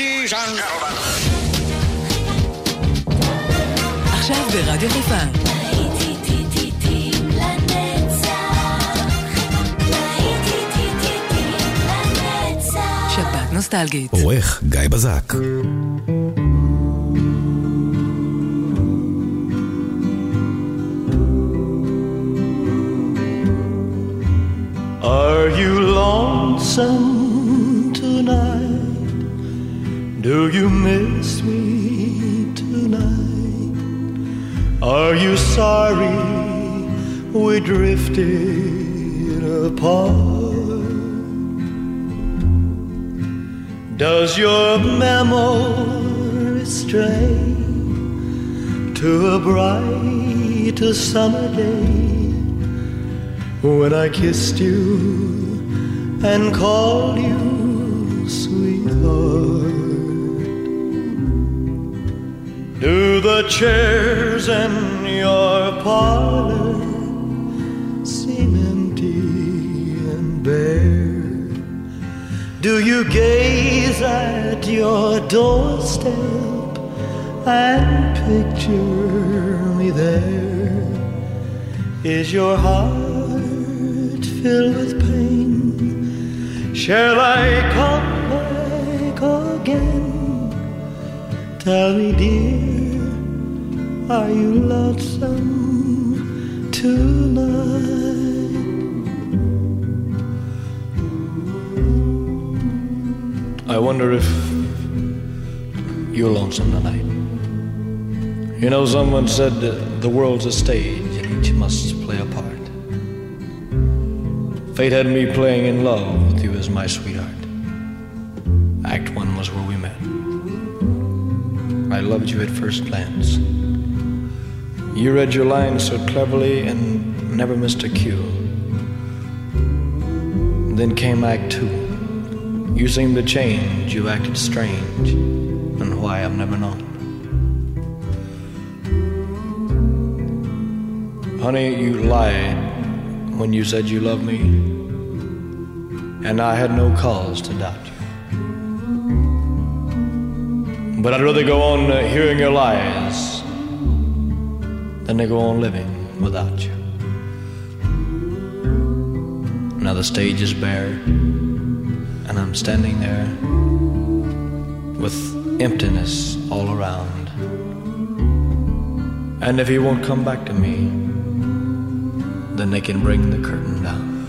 Ladies and gentlemen. עכשיו ברדיו חיפה. שבת נוסטלגית. עורך גיא בזק. Are you lonesome Do you miss me tonight? Are you sorry we drifted apart? Does your memory stray to a bright summer day? when I kissed you and called you sweetheart. The chairs in your parlor seem empty and bare? Do you gaze at your doorstep and picture me there? Is your heart filled with pain? Shall I come back again? Tell me, dear, are you lonesome tonight? I wonder if you're lonesome tonight. You know, someone said the world's a stage and each must play a part. Fate had me playing in love with you as my sweetheart. Act one was where we met. I loved you at first glance. You read your lines so cleverly and never missed a cue. Then came Act two. You seemed to change, you acted strange, and why I've never known. Honey, you lied when you said you loved me, and I had no cause to doubt you. But I'd rather go on hearing your lies than they go on living without you. Now the stage is bare, and I'm standing there with emptiness all around. And if he won't come back to me, then they can bring the curtain down.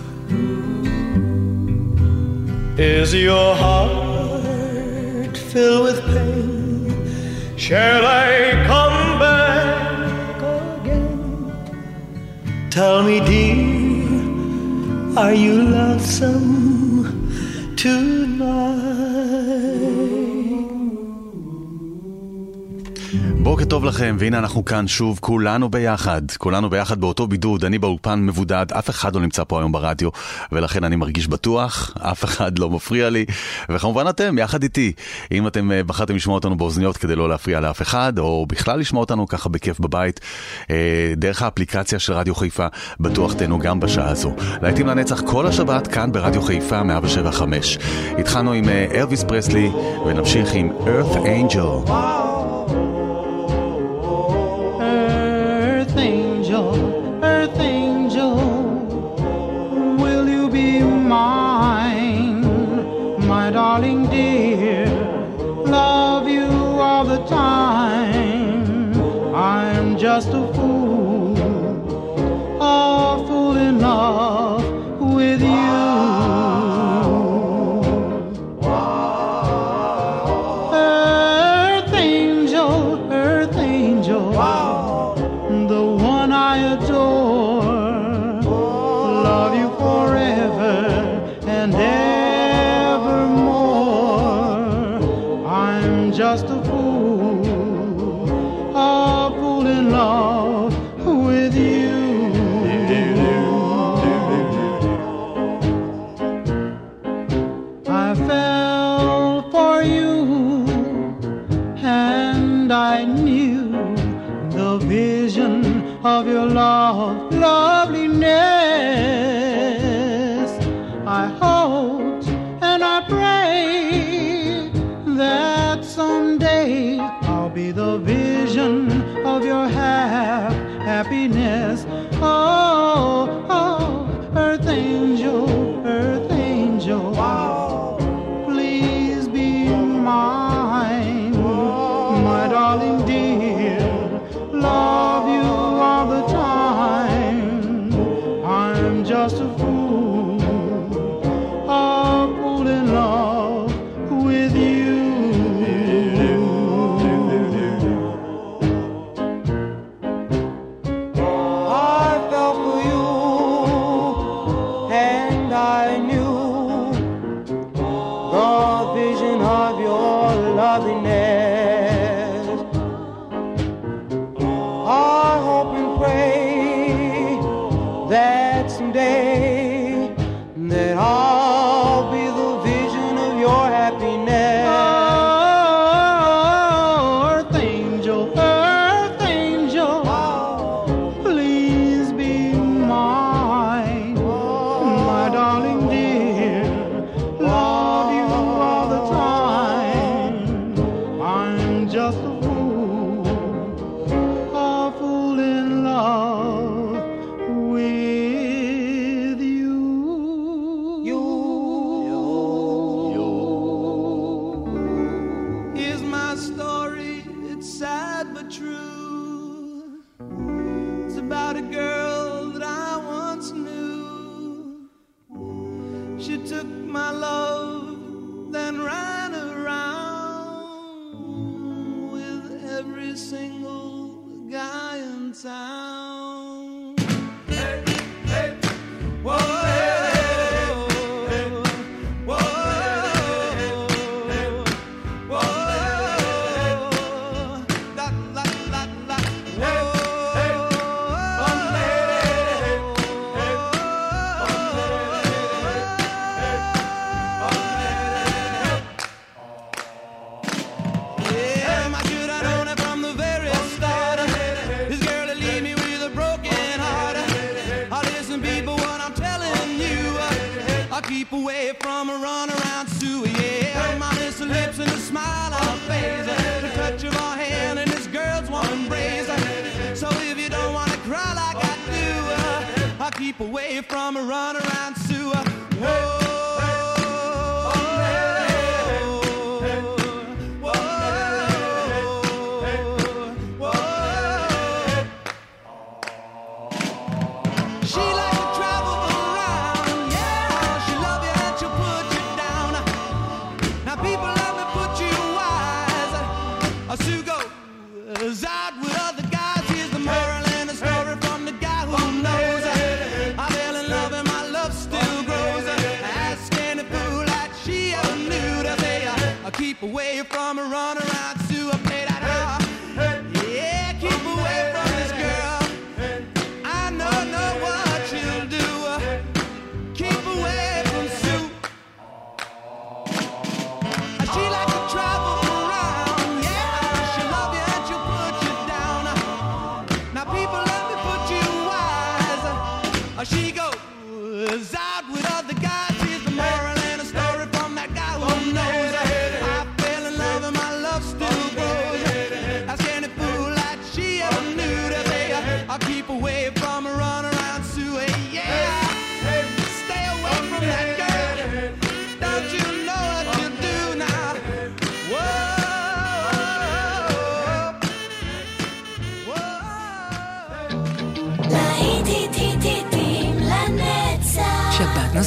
Is your heart filled with pain? Shall I come Tell me, dear, are you lonesome בוקר טוב לכם, והנה אנחנו כאן שוב, כולנו ביחד, כולנו ביחד באותו בידוד, אני באולפן מבודד, אף אחד לא נמצא פה היום ברדיו, ולכן אני מרגיש בטוח, אף אחד לא מפריע לי, וכמובן אתם, יחד איתי. אם אתם אה, בחרתם לשמוע אותנו באוזניות כדי לא להפריע לאף אחד, או בכלל לשמוע אותנו ככה בכיף בבית, אה, דרך האפליקציה של רדיו חיפה, בטוח תהנו גם בשעה הזו. להיטים לנצח כל השבת כאן ברדיו חיפה 175. התחלנו עם אה, אלוויס פרסלי, ונמשיך עם Earth Angel. Darling dear? Love you all the time. I'm just a fool, a fool in love of your love, loveliness. I hope and I pray that someday I'll be the vision of your half happiness. A girl away from a run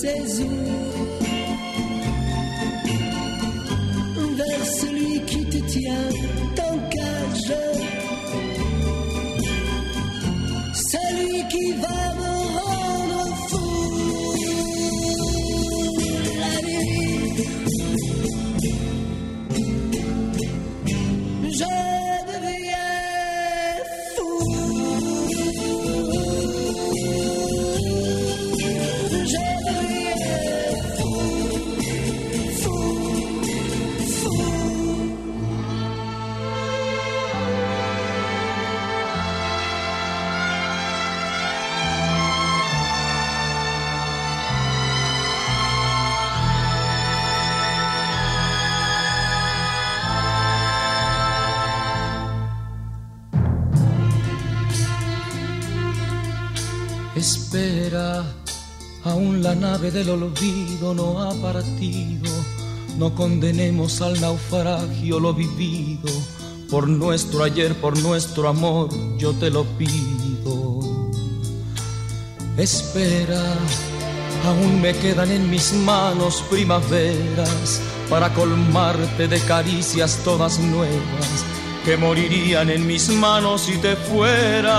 preciso del olvido no ha partido. No condenemos al naufragio lo vivido. Por nuestro ayer, por nuestro amor, yo te lo pido. Espera, aún me quedan en mis manos primaveras para colmarte de caricias todas nuevas que morirían en mis manos si te fueras.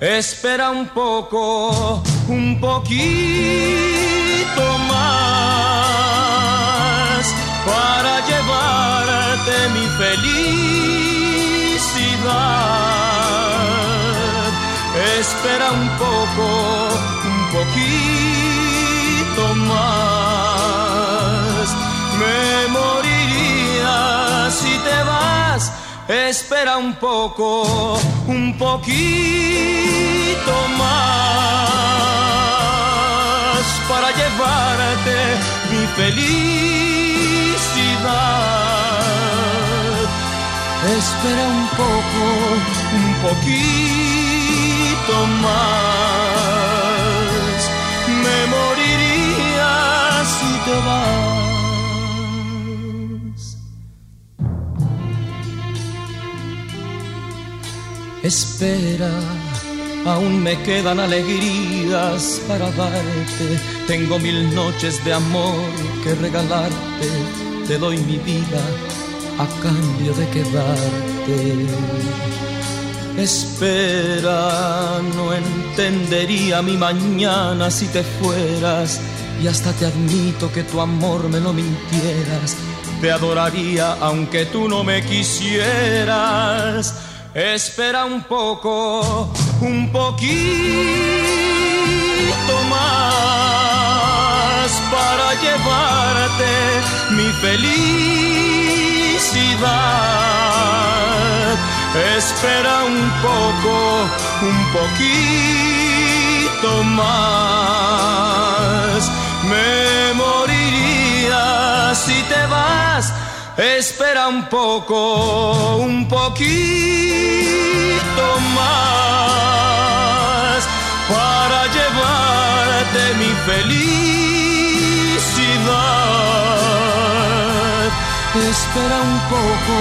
Espera un poco, un poquito más para llevarte mi felicidad. Espera un poco, un poquito más. Espera un poco, un poquito más para llevarte mi felicidad. Espera un poco, un poquito más. Me moriría si te vas. Espera, aún me quedan alegrías para darte. Tengo mil noches de amor que regalarte. Te doy mi vida a cambio de quedarte. Espera, no entendería mi mañana si te fueras. Y hasta te admito que tu amor me lo mintieras. Te adoraría aunque tú no me quisieras. Espera un poco, un poquito más para llevarte mi felicidad. Espera un poco, un poquito más. Me moriría si te vas. Espera un poco, un poquito más para llevarte mi felicidad. Espera un poco,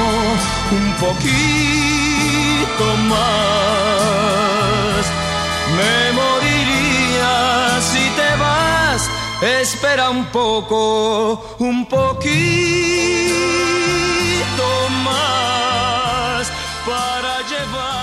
un poquito más. Me moriría si te vas. Espera un poco, un poquito para llevarte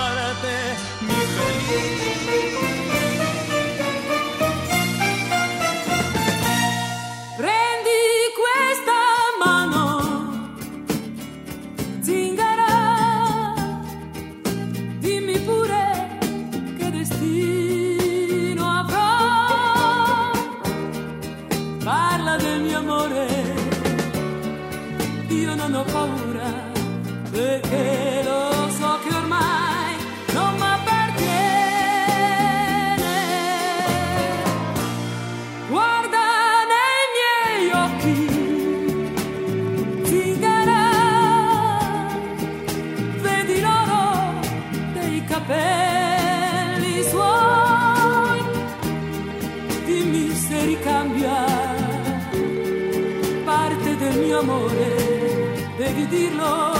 amore, devi dirlo,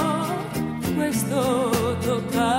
questo tocca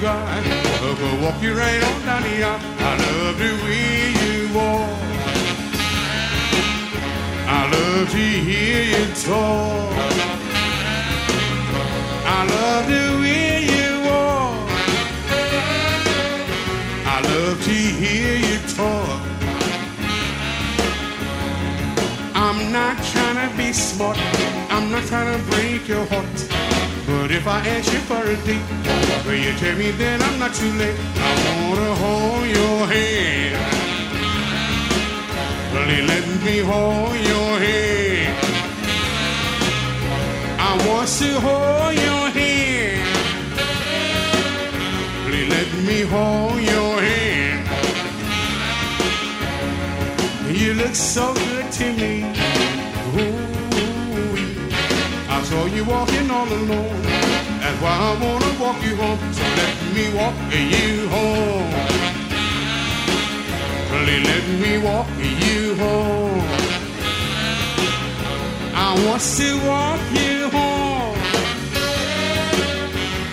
a guy who could walk you right on down the aisle. I love the way you walk. I love to hear you talk. I love the way you walk. I love to hear you talk. I'm not trying to be smart. I'm not trying to break your heart. If I ask you for a date, will you tell me then I'm not too late? I wanna hold your hand. Please let me hold your hand. I want to hold your hand. Please let me hold your hand. You look so good to me. Ooh, saw you walking all alone. That's why I wanna walk you home. So let me walk you home. Please let me walk you home. I want to walk you home.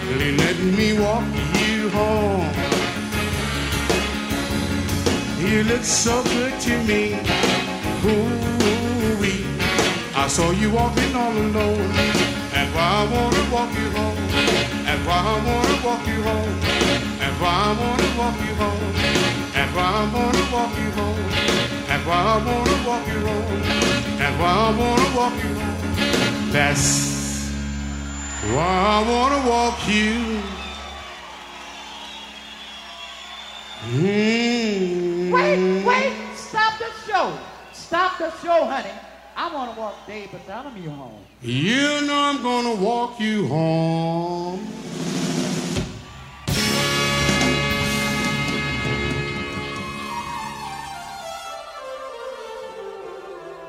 Please let me walk you home. You look so good to me. Ooh-wee. I saw you walking all alone. That's why I wanna walk you home. That's why I wanna walk you home. That's why I wanna walk you home. That's why I wanna walk you home. That's why I wanna walk you home. That's why I wanna walk you home. That's why I wanna walk you. Mm. Wait, wait, stop the show. Stop the show, honey. I want to walk Dave Bartholomew home. You know I'm gonna walk you home.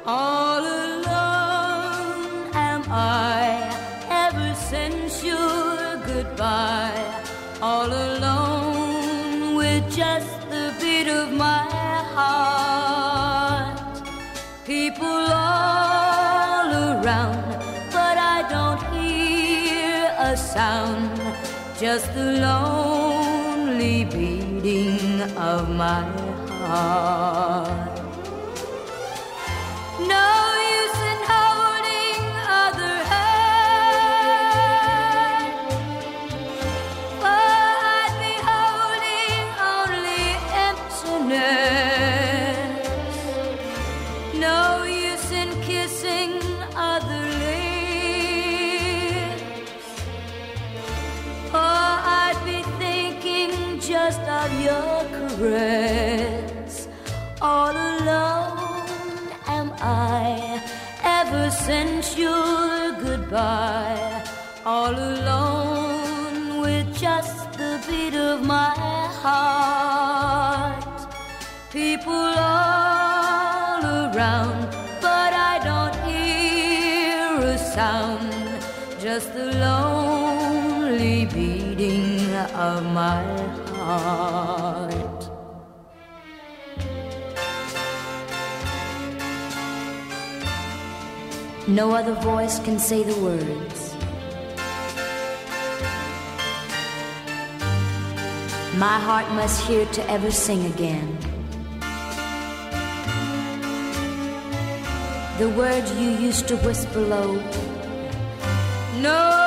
All alone am I ever since your goodbye. All alone sound. Just the lonely beating of my heart. Caress. All alone am I ever since your goodbye. All alone with just the beat of my heart. People all around, but I don't hear a sound. Just the lonely beating of my No other voice can say the words. My heart must hear to ever sing again. The words you used to whisper low. No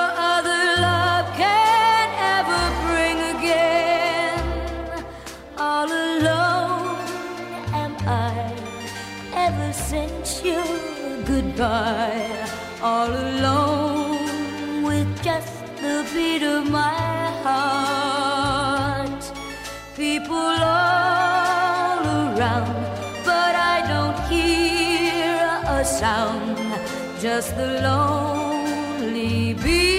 goodbye. All alone with just the beat of my heart. People all around, but I don't hear a sound. Just the lonely beating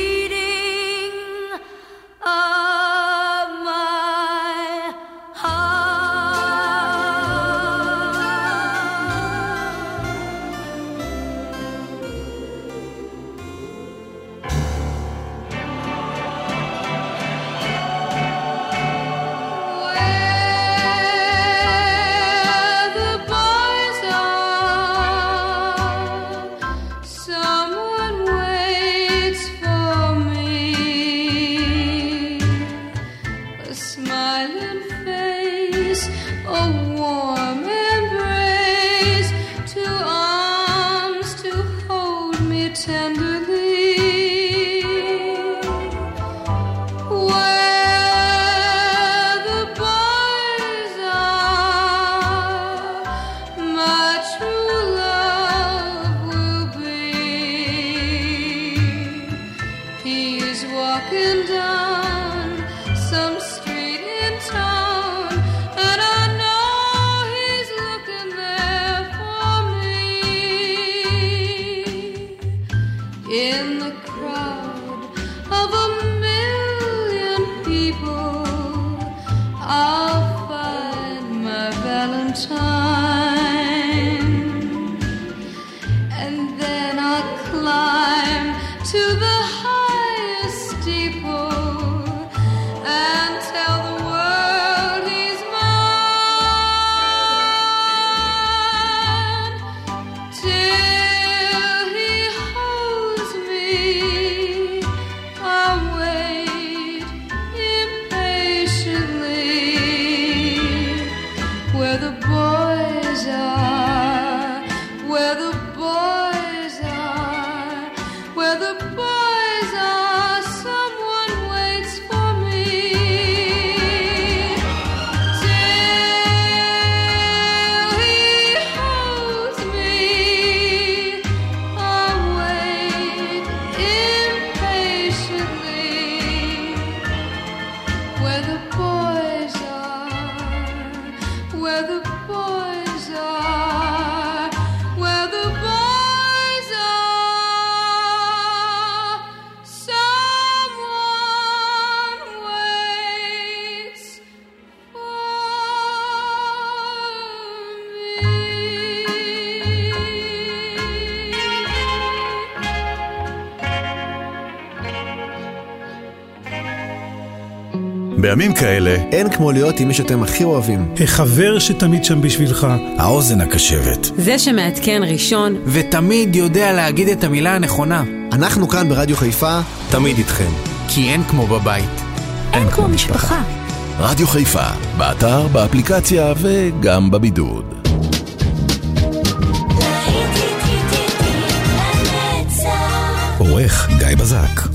Valentine. בימים כאלה, אין כמו להיות עם מי שאתם הכי אוהבים. החבר שתמיד שם בשבילך. האוזן הקשבת. זה שמעדכן ראשון. ותמיד יודע להגיד את המילה הנכונה. אנחנו כאן ברדיו חיפה, תמיד איתכם. כי אין כמו בבית. אין, אין כמו משפחה. משפחה. רדיו חיפה, באתר, באפליקציה וגם בבידוד. עורך גיא בזק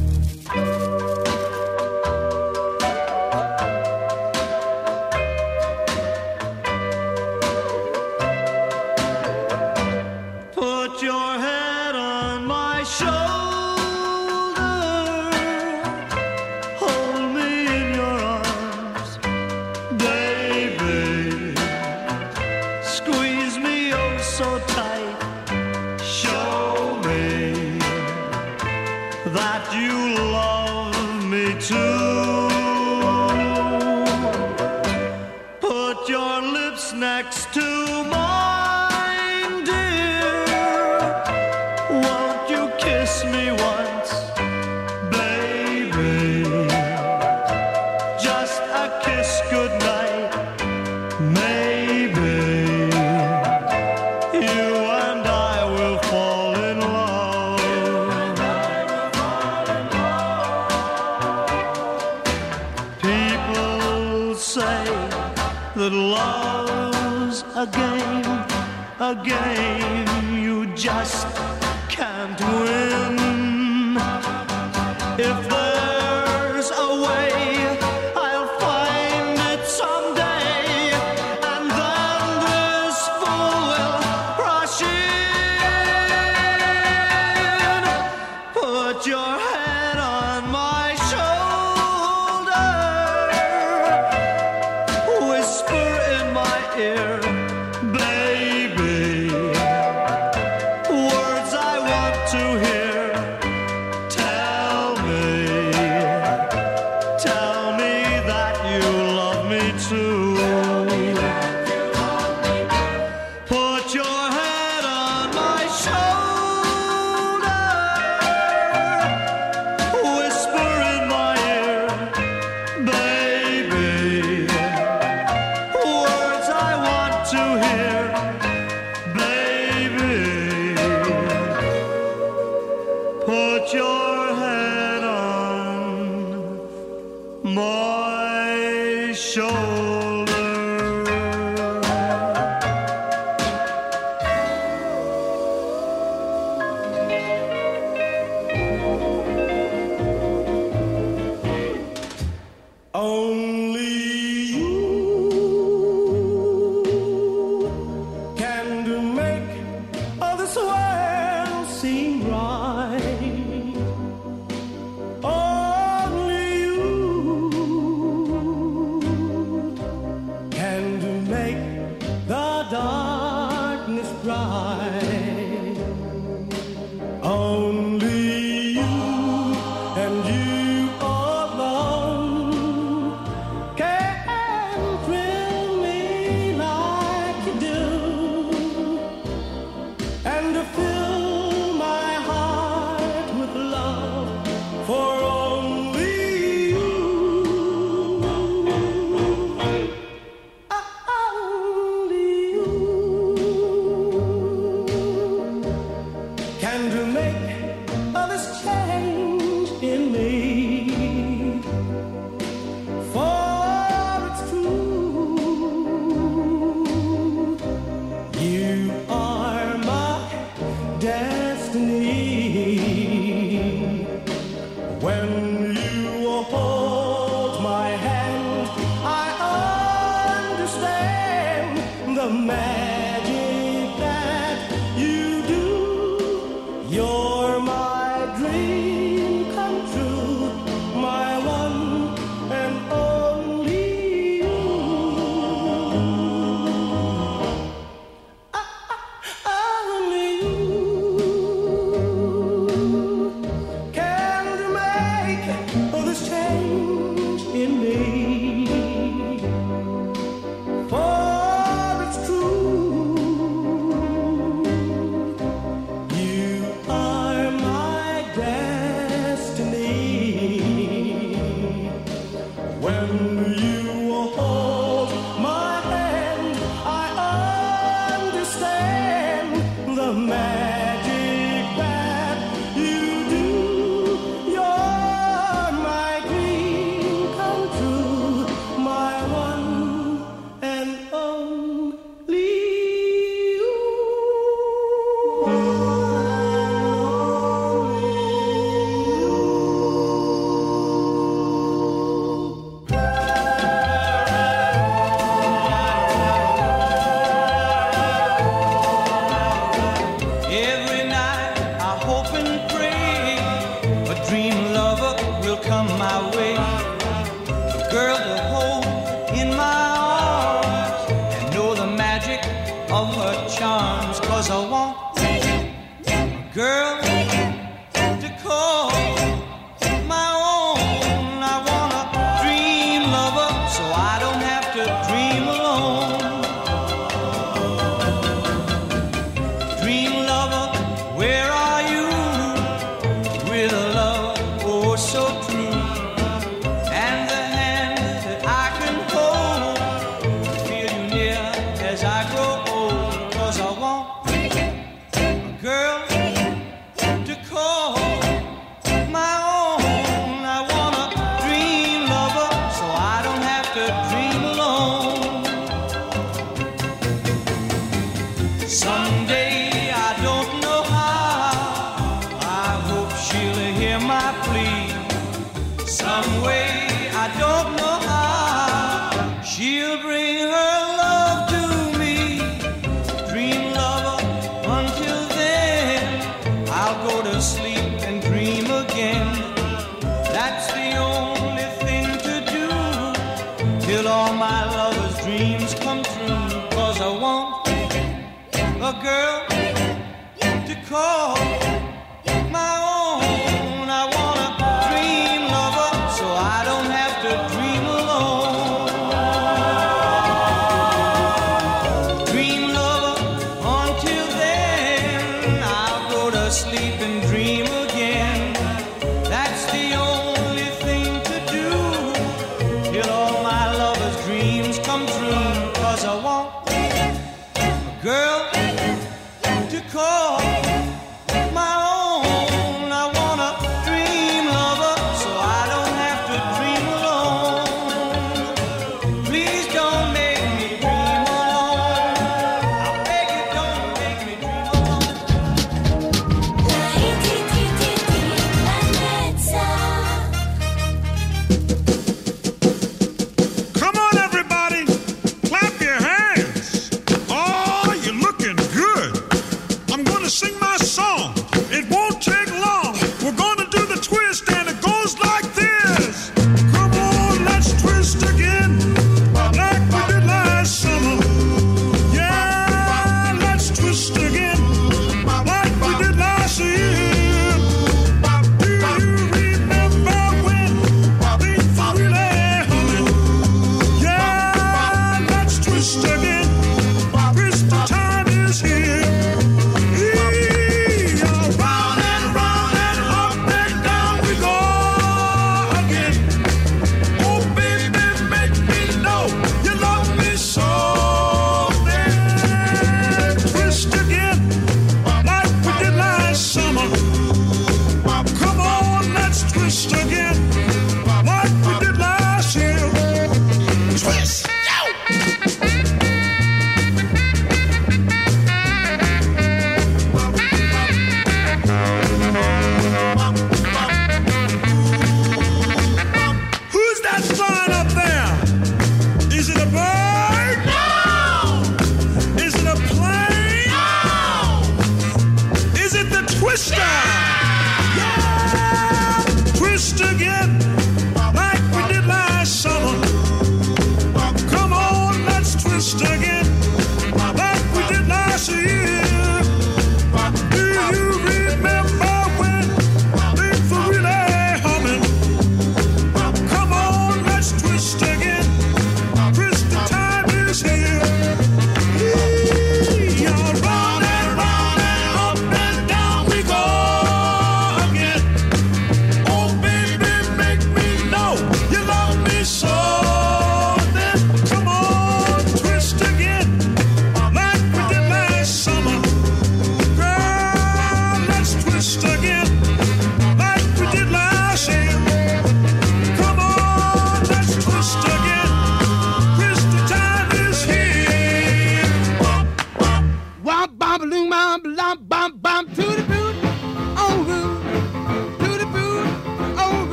She'll bring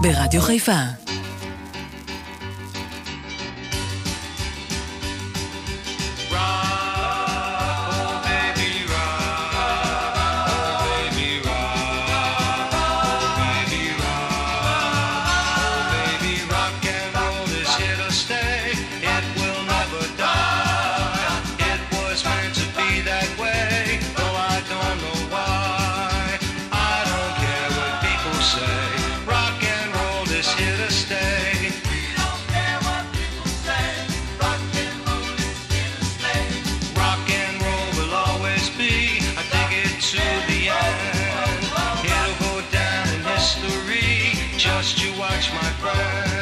ברדיו חיפה. Just you watch, my friend.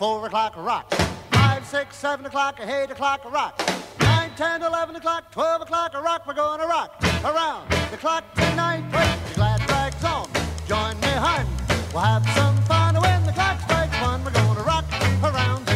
Four o'clock, a rock. Five, six, seven o'clock, eight o'clock, a rock. Nine, ten, eleven o'clock, twelve o'clock, rock. We're going to rock around the clock tonight. Put the glad rags on. Join me, hun. We'll have some fun when the clock strikes one. We're going to rock around.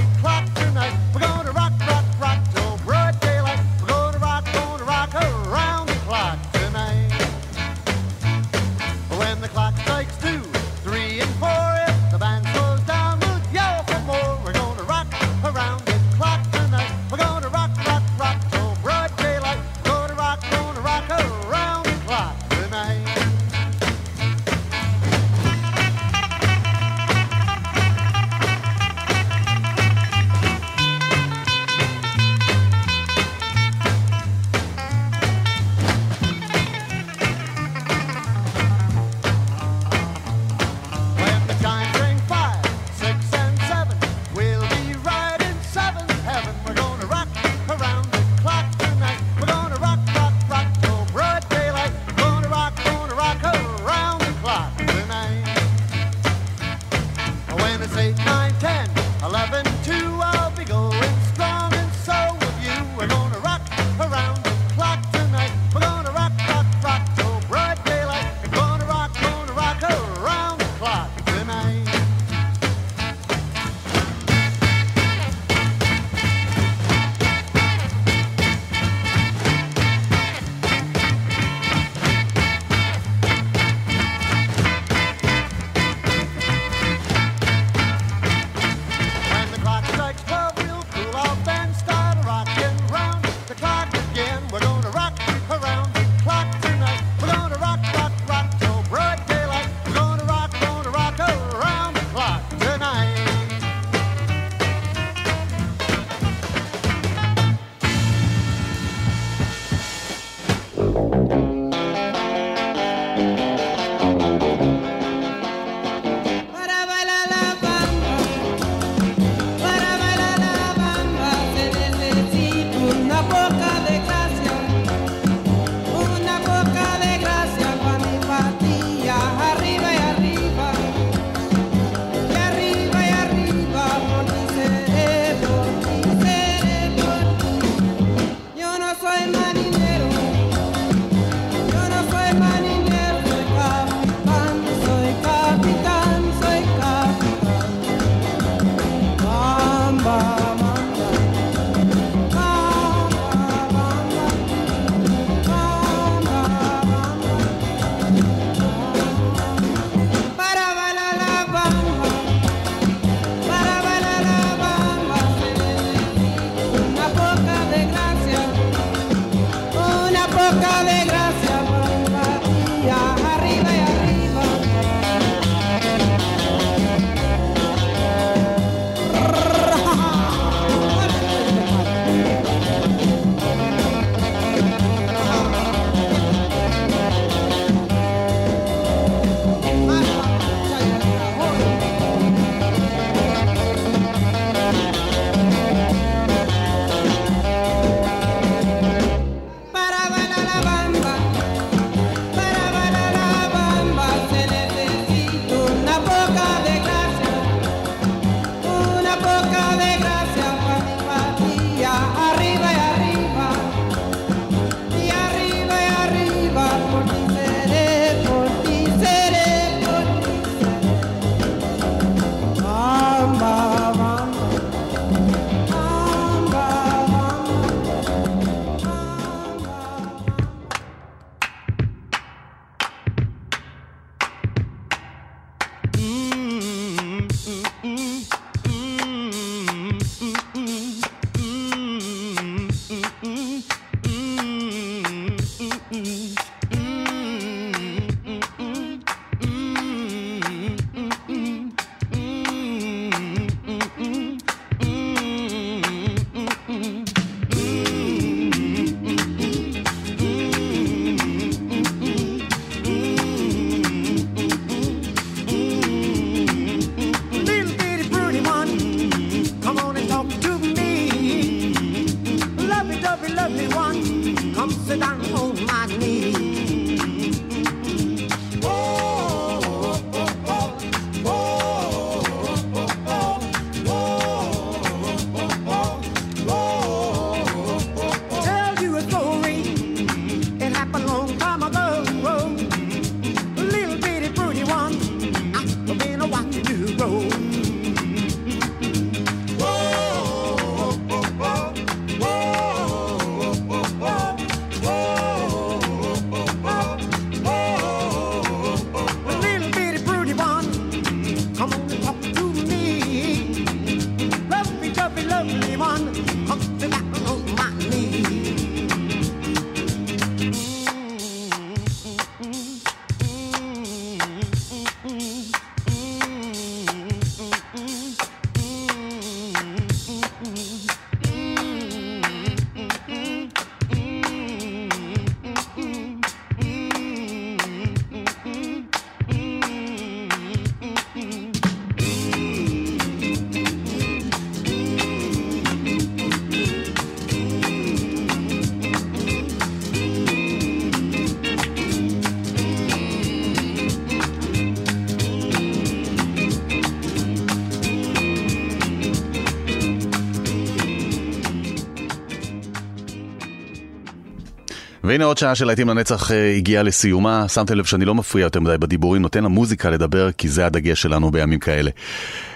והנה עוד שעה של להיטים לנצח אה, הגיעה לסיומה. שמתם לב שאני לא מפריע יותר מדי בדיבורים, נותן למוזיקה לדבר, כי זה הדגש שלנו בימים כאלה.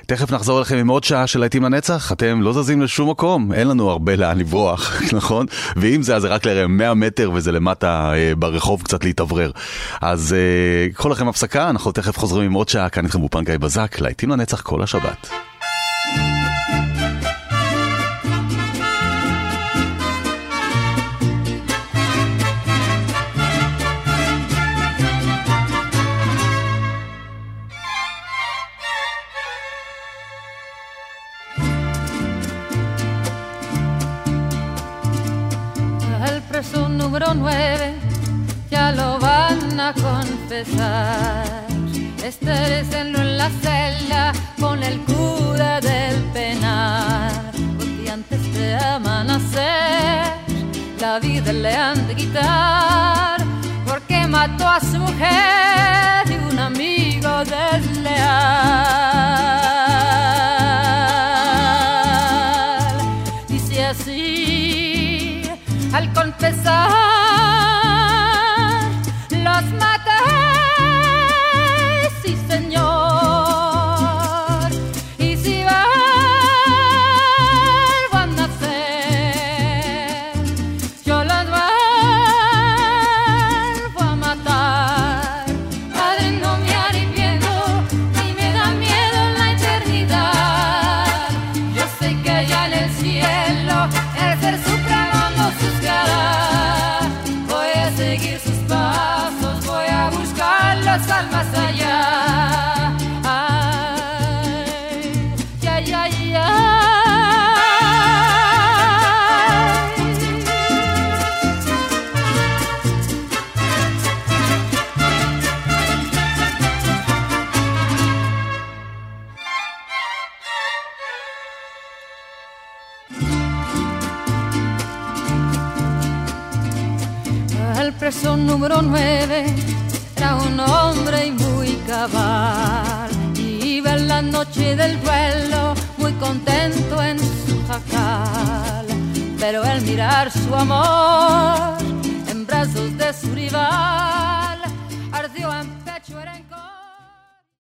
תכף נחזור אליכם עם עוד שעה של להיטים לנצח, אתם לא זזים לשום מקום, אין לנו הרבה לאן לברוח, נכון? ואם זה, אז זה רק לראה 100 מטר וזה למטה אה, ברחוב קצת להתאוורר. אז אה, קחו לכם הפסקה, אנחנו תכף חוזרים עם עוד שעה, כאן איתכם באופן גיא בזק, להיטים לנצח כל השבת. El Estéresenlo en la celda con el cura del penal. Porque antes de amanecer, la vida le han de quitar. Porque mató a su mujer y un amigo desleal. Dice así, al confesar, número 9 era un hombre muy cabal. Iba en la noche del duelo muy contento en su jacal. Pero al mirar su amor en brazos de su rival,